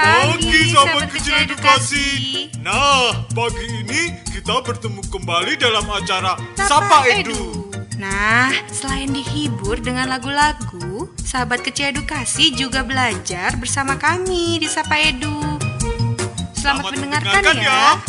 Pagi, sahabat kecil edukasi. Nah, pagi ini kita bertemu kembali dalam acara Sapa Edu. Nah, selain dihibur dengan lagu-lagu, sahabat kecil edukasi juga belajar bersama kami di Sapa Edu. Selamat, mendengarkan, ya.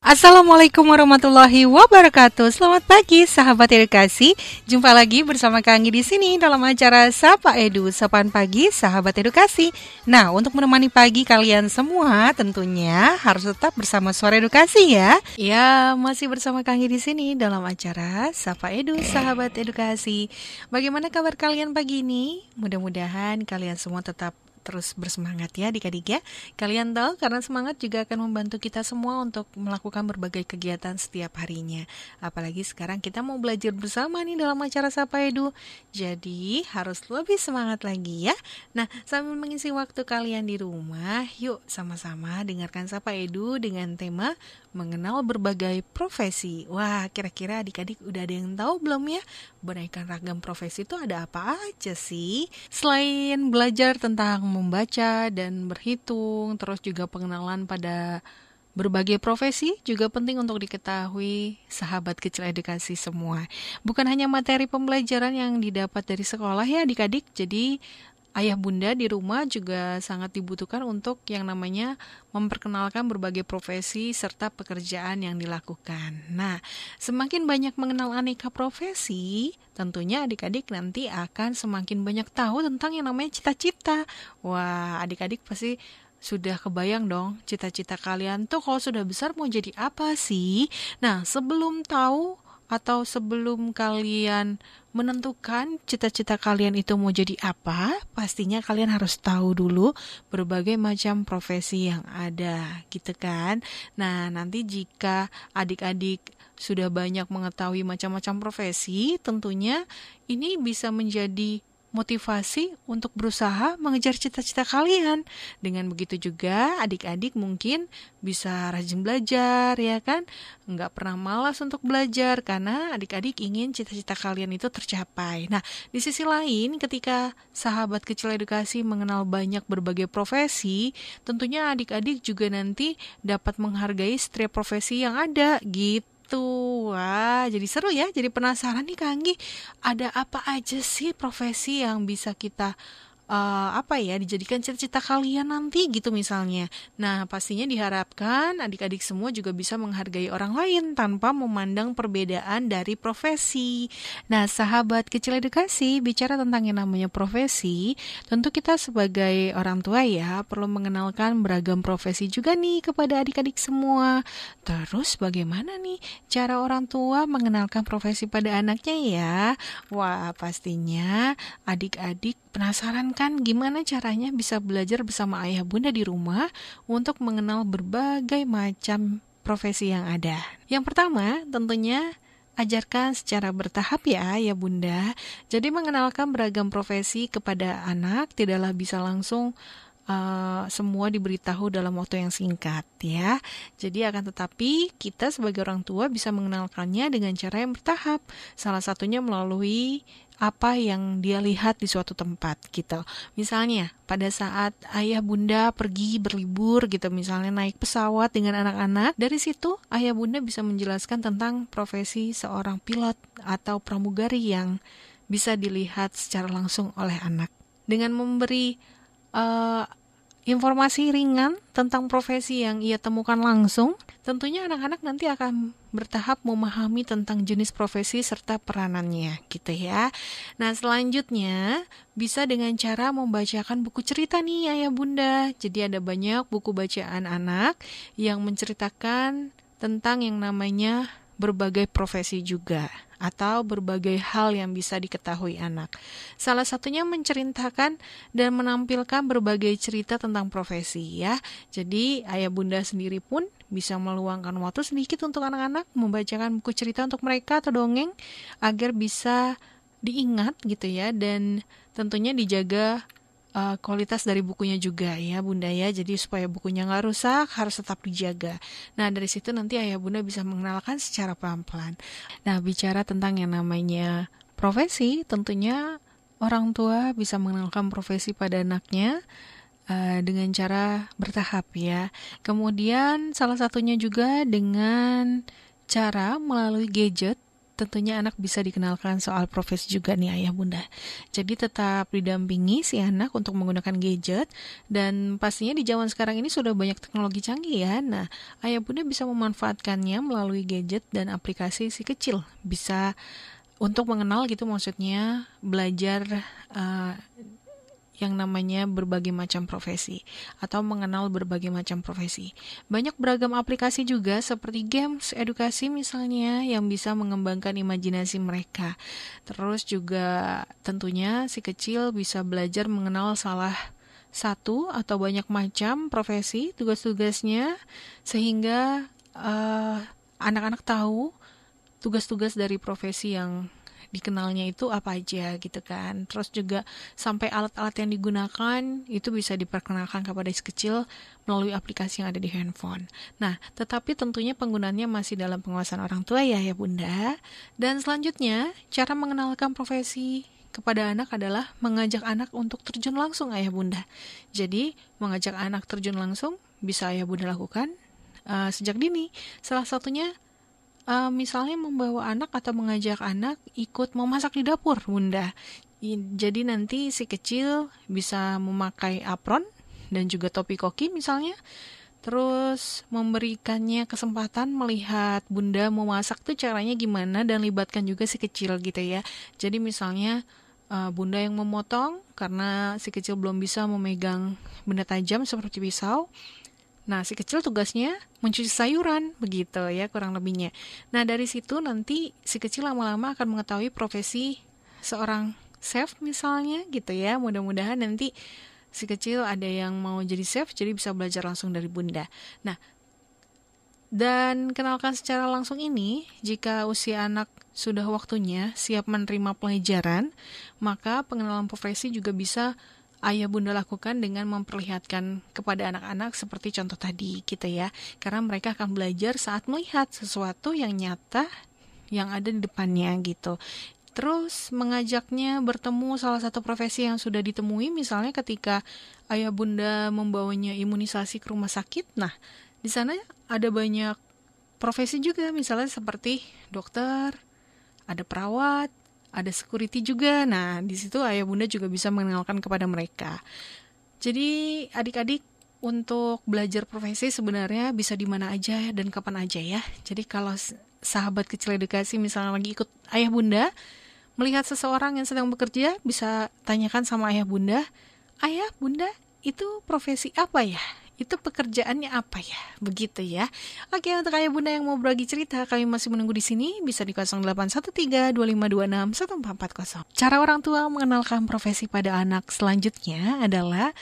Assalamualaikum warahmatullahi wabarakatuh. Selamat pagi, sahabat edukasi. Jumpa lagi bersama Kang di sini dalam acara Sapa Edu, Sapaan Pagi Sahabat Edukasi. Nah, untuk menemani pagi kalian semua, tentunya harus tetap bersama Suara Edukasi ya. Ya, masih bersama Kang di sini dalam acara Sapa Edu, Sahabat Edukasi. Bagaimana kabar kalian pagi ini? Mudah-mudahan kalian semua tetap terus bersemangat ya adik-adik ya. Kalian tahu karena semangat juga akan membantu kita semua untuk melakukan berbagai kegiatan setiap harinya. Apalagi sekarang kita mau belajar bersama nih dalam acara Sapa Edu. Jadi harus lebih semangat lagi ya. Nah sambil mengisi waktu kalian di rumah, yuk sama-sama dengarkan Sapa Edu dengan tema mengenal berbagai profesi. Wah, kira-kira adik-adik udah ada yang tahu belum ya? Beraneka ragam profesi itu ada apa aja sih? Selain belajar tentang membaca dan berhitung, terus juga pengenalan pada berbagai profesi juga penting untuk diketahui sahabat kecil edukasi semua. Bukan hanya materi pembelajaran yang didapat dari sekolah ya adik-adik, jadi ayah bunda di rumah juga sangat dibutuhkan untuk yang namanya memperkenalkan berbagai profesi serta pekerjaan yang dilakukan. Nah, semakin banyak mengenal aneka profesi, tentunya adik-adik nanti akan semakin banyak tahu tentang yang namanya cita-cita. Wah, adik-adik pasti sudah kebayang dong cita-cita kalian tuh kalau sudah besar mau jadi apa sih? Nah, sebelum tahu atau sebelum kalian menentukan cita-cita kalian itu mau jadi apa, pastinya kalian harus tahu dulu berbagai macam profesi yang ada, gitu kan? Nah, nanti jika adik-adik sudah banyak mengetahui macam-macam profesi, tentunya ini bisa menjadi motivasi untuk berusaha mengejar cita-cita kalian. Dengan begitu juga adik-adik mungkin bisa rajin belajar ya kan? Nggak pernah malas untuk belajar karena adik-adik ingin cita-cita kalian itu tercapai. Nah, di sisi lain ketika sahabat kecil edukasi mengenal banyak berbagai profesi, tentunya adik-adik juga nanti dapat menghargai setiap profesi yang ada gitu gitu. Wah, jadi seru ya. Jadi penasaran nih Kak Anggi, ada apa aja sih profesi yang bisa kita uh, apa ya dijadikan cita-cita kalian nanti gitu misalnya. Nah, pastinya diharapkan adik-adik semua juga bisa menghargai orang lain tanpa memandang perbedaan dari profesi. Nah, sahabat kecil edukasi bicara tentang yang namanya profesi, tentu kita sebagai orang tua ya perlu mengenalkan beragam profesi juga nih kepada adik-adik semua. Terus bagaimana nih cara orang tua mengenalkan profesi pada anaknya ya? Wah, pastinya adik-adik penasaran kan gimana caranya bisa belajar bersama ayah bunda di rumah untuk mengenal berbagai macam profesi yang ada. Yang pertama, tentunya ajarkan secara bertahap ya, ya Bunda. Jadi mengenalkan beragam profesi kepada anak tidaklah bisa langsung uh, semua diberitahu dalam waktu yang singkat ya. Jadi akan tetapi kita sebagai orang tua bisa mengenalkannya dengan cara yang bertahap. Salah satunya melalui apa yang dia lihat di suatu tempat gitu. Misalnya pada saat ayah bunda pergi berlibur gitu misalnya naik pesawat dengan anak-anak, dari situ ayah bunda bisa menjelaskan tentang profesi seorang pilot atau pramugari yang bisa dilihat secara langsung oleh anak. Dengan memberi uh, informasi ringan tentang profesi yang ia temukan langsung, tentunya anak-anak nanti akan bertahap memahami tentang jenis profesi serta peranannya, gitu ya. Nah, selanjutnya bisa dengan cara membacakan buku cerita nih ayah bunda. Jadi ada banyak buku bacaan anak yang menceritakan tentang yang namanya berbagai profesi juga atau berbagai hal yang bisa diketahui anak. Salah satunya menceritakan dan menampilkan berbagai cerita tentang profesi ya. Jadi ayah bunda sendiri pun bisa meluangkan waktu sedikit untuk anak-anak membacakan buku cerita untuk mereka atau dongeng agar bisa diingat gitu ya dan tentunya dijaga uh, kualitas dari bukunya juga ya bunda ya. Jadi supaya bukunya nggak rusak harus tetap dijaga. Nah dari situ nanti ayah bunda bisa mengenalkan secara pelan-pelan. Nah bicara tentang yang namanya profesi tentunya orang tua bisa mengenalkan profesi pada anaknya uh, dengan cara bertahap ya. Kemudian salah satunya juga dengan cara melalui gadget tentunya anak bisa dikenalkan soal profesi juga nih ayah bunda. Jadi tetap didampingi si anak untuk menggunakan gadget dan pastinya di zaman sekarang ini sudah banyak teknologi canggih ya. Nah, ayah bunda bisa memanfaatkannya melalui gadget dan aplikasi si kecil. Bisa untuk mengenal gitu maksudnya belajar uh, yang namanya berbagai macam profesi atau mengenal berbagai macam profesi. Banyak beragam aplikasi juga seperti games, edukasi misalnya yang bisa mengembangkan imajinasi mereka. Terus juga tentunya si kecil bisa belajar mengenal salah satu atau banyak macam profesi, tugas-tugasnya sehingga eh, anak-anak tahu tugas-tugas dari profesi yang dikenalnya itu apa aja gitu kan. Terus juga sampai alat-alat yang digunakan itu bisa diperkenalkan kepada si kecil melalui aplikasi yang ada di handphone. Nah, tetapi tentunya penggunaannya masih dalam penguasaan orang tua ya ya Bunda. Dan selanjutnya, cara mengenalkan profesi kepada anak adalah mengajak anak untuk terjun langsung ayah bunda. Jadi mengajak anak terjun langsung bisa ayah bunda lakukan uh, sejak dini. Salah satunya uh, misalnya membawa anak atau mengajak anak ikut memasak di dapur, Bunda. Jadi nanti si kecil bisa memakai apron dan juga topi koki misalnya. Terus memberikannya kesempatan melihat bunda memasak tuh caranya gimana dan libatkan juga si kecil gitu ya. Jadi misalnya uh, bunda yang memotong karena si kecil belum bisa memegang benda tajam seperti pisau. Nah, si kecil tugasnya mencuci sayuran, begitu ya kurang lebihnya. Nah, dari situ nanti si kecil lama-lama akan mengetahui profesi seorang chef misalnya gitu ya. Mudah-mudahan nanti si kecil ada yang mau jadi chef, jadi bisa belajar langsung dari bunda. Nah, dan kenalkan secara langsung ini, jika usia anak sudah waktunya siap menerima pelajaran, maka pengenalan profesi juga bisa ayah bunda lakukan dengan memperlihatkan kepada anak-anak seperti contoh tadi gitu ya. Karena mereka akan belajar saat melihat sesuatu yang nyata yang ada di depannya gitu. Terus mengajaknya bertemu salah satu profesi yang sudah ditemui misalnya ketika ayah bunda membawanya imunisasi ke rumah sakit. Nah, di sana ada banyak profesi juga misalnya seperti dokter, ada perawat, ada security juga. Nah, di situ ayah bunda juga bisa mengenalkan kepada mereka. Jadi adik-adik untuk belajar profesi sebenarnya bisa di mana aja dan kapan aja ya. Jadi kalau sahabat kecil edukasi misalnya lagi ikut ayah bunda melihat seseorang yang sedang bekerja bisa tanyakan sama ayah bunda, ayah bunda itu profesi apa ya? Itu pekerjaannya apa ya? Begitu ya. Oke, untuk ayah bunda yang mau berbagi cerita, kami masih menunggu di sini. Bisa di 0813-2526-1440. Cara orang tua mengenalkan profesi pada anak selanjutnya adalah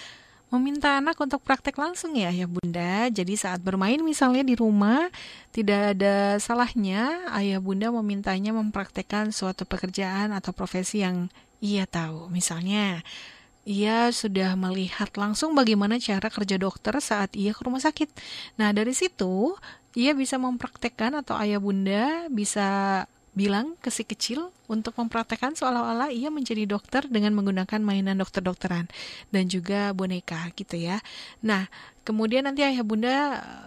meminta anak untuk praktek langsung ya ya bunda. Jadi saat bermain misalnya di rumah tidak ada salahnya ayah bunda memintanya mempraktekkan suatu pekerjaan atau profesi yang ia tahu. Misalnya ia sudah melihat langsung bagaimana cara kerja dokter saat ia ke rumah sakit. Nah, dari situ ia bisa mempraktekkan atau ayah bunda bisa bilang ke si kecil untuk mempraktekkan seolah-olah ia menjadi dokter dengan menggunakan mainan dokter-dokteran dan juga boneka gitu ya. Nah, kemudian nanti ayah bunda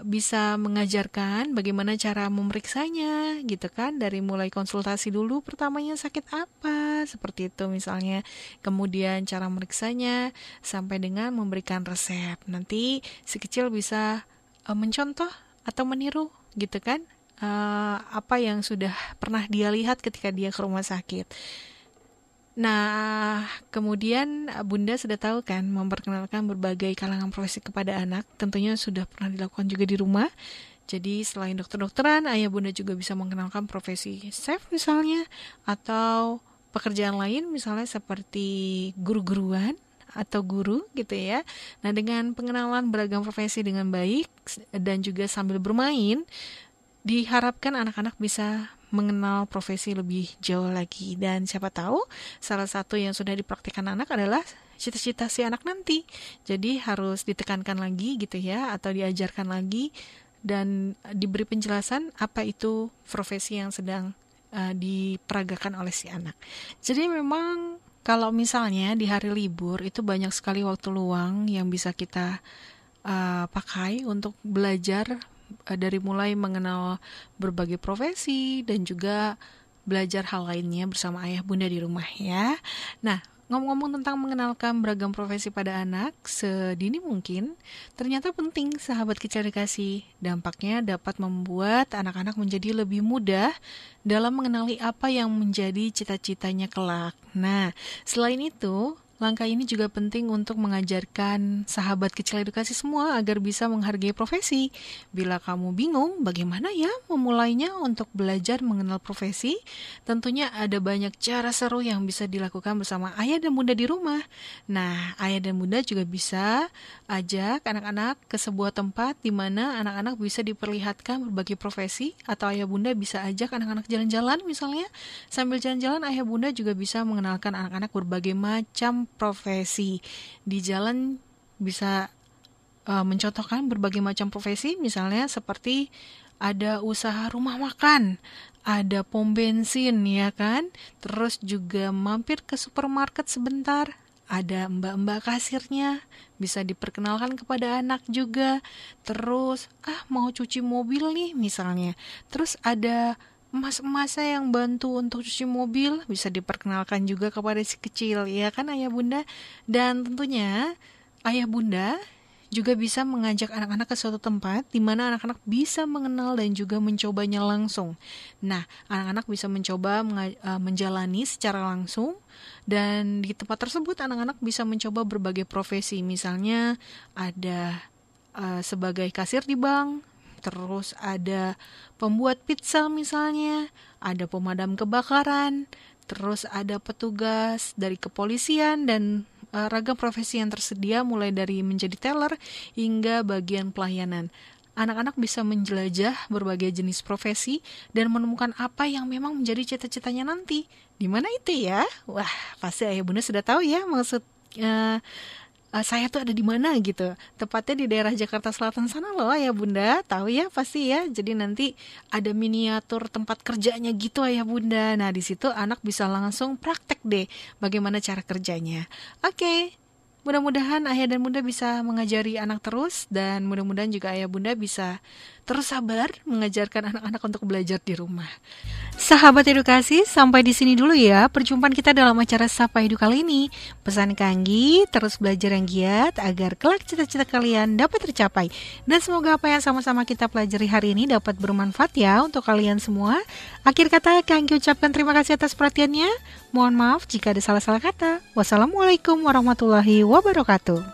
bisa mengajarkan bagaimana cara memeriksanya gitu kan dari mulai konsultasi dulu pertamanya sakit apa seperti itu misalnya. Kemudian cara meriksanya sampai dengan memberikan resep. Nanti si kecil bisa uh, mencontoh atau meniru gitu kan uh, apa yang sudah pernah dia lihat ketika dia ke rumah sakit. Nah, kemudian Bunda sudah tahu kan memperkenalkan berbagai kalangan profesi kepada anak, tentunya sudah pernah dilakukan juga di rumah. Jadi selain dokter-dokteran, ayah bunda juga bisa mengenalkan profesi chef misalnya, atau pekerjaan lain misalnya seperti guru-guruan atau guru gitu ya. Nah dengan pengenalan beragam profesi dengan baik dan juga sambil bermain, diharapkan anak-anak bisa mengenal profesi lebih jauh lagi. Dan siapa tahu salah satu yang sudah dipraktikkan anak adalah cita-cita si anak nanti. Jadi harus ditekankan lagi gitu ya atau diajarkan lagi dan diberi penjelasan apa itu profesi yang sedang uh, diperagakan oleh si anak. Jadi memang kalau misalnya di hari libur itu banyak sekali waktu luang yang bisa kita uh, pakai untuk belajar dari mulai mengenal berbagai profesi dan juga belajar hal lainnya bersama ayah bunda di rumah ya. Nah, Ngomong-ngomong tentang mengenalkan beragam profesi pada anak sedini mungkin, ternyata penting sahabat kecil. Dampaknya dapat membuat anak-anak menjadi lebih mudah dalam mengenali apa yang menjadi cita-citanya kelak. Nah, selain itu, Langkah ini juga penting untuk mengajarkan sahabat kecil edukasi semua agar bisa menghargai profesi. Bila kamu bingung bagaimana ya memulainya untuk belajar mengenal profesi, tentunya ada banyak cara seru yang bisa dilakukan bersama ayah dan bunda di rumah. Nah, ayah dan bunda juga bisa ajak anak-anak ke sebuah tempat di mana anak-anak bisa diperlihatkan berbagai profesi atau ayah bunda bisa ajak anak-anak jalan-jalan misalnya. Sambil jalan-jalan ayah bunda juga bisa mengenalkan anak-anak berbagai macam profesi. Di jalan bisa uh, mencontohkan berbagai macam profesi, misalnya seperti ada usaha rumah makan, ada pom bensin ya kan, terus juga mampir ke supermarket sebentar, ada mbak-mbak kasirnya, bisa diperkenalkan kepada anak juga. Terus, ah mau cuci mobil nih misalnya. Terus ada emas-emasnya yang bantu untuk cuci mobil bisa diperkenalkan juga kepada si kecil ya kan ayah bunda dan tentunya ayah bunda juga bisa mengajak anak-anak ke suatu tempat di mana anak-anak bisa mengenal dan juga mencobanya langsung. Nah, anak-anak bisa mencoba uh, menjalani secara langsung dan di tempat tersebut anak-anak bisa mencoba berbagai profesi. Misalnya ada uh, sebagai kasir di bank, terus ada pembuat pizza misalnya, ada pemadam kebakaran, terus ada petugas dari kepolisian dan uh, ragam profesi yang tersedia mulai dari menjadi teller hingga bagian pelayanan. Anak-anak bisa menjelajah berbagai jenis profesi dan menemukan apa yang memang menjadi cita-citanya nanti. Di mana itu ya? Wah, pasti ayah bunda sudah tahu ya maksud uh, uh, saya tuh ada di mana gitu. Tepatnya di daerah Jakarta Selatan sana loh ya Bunda. Tahu ya pasti ya. Jadi nanti ada miniatur tempat kerjanya gitu ya Bunda. Nah, di situ anak bisa langsung praktek deh bagaimana cara kerjanya. Oke. Okay. Mudah-mudahan ayah dan bunda bisa mengajari anak terus dan mudah-mudahan juga ayah bunda bisa terus sabar mengajarkan anak-anak untuk belajar di rumah. Sahabat edukasi, sampai di sini dulu ya perjumpaan kita dalam acara Sapa Edu kali ini. Pesan Kanggi, terus belajar yang giat agar kelak cita-cita kalian dapat tercapai. Dan semoga apa yang sama-sama kita pelajari hari ini dapat bermanfaat ya untuk kalian semua. Akhir kata Kanggi ucapkan terima kasih atas perhatiannya. Mohon maaf jika ada salah-salah kata. Wassalamualaikum warahmatullahi wabarakatuh.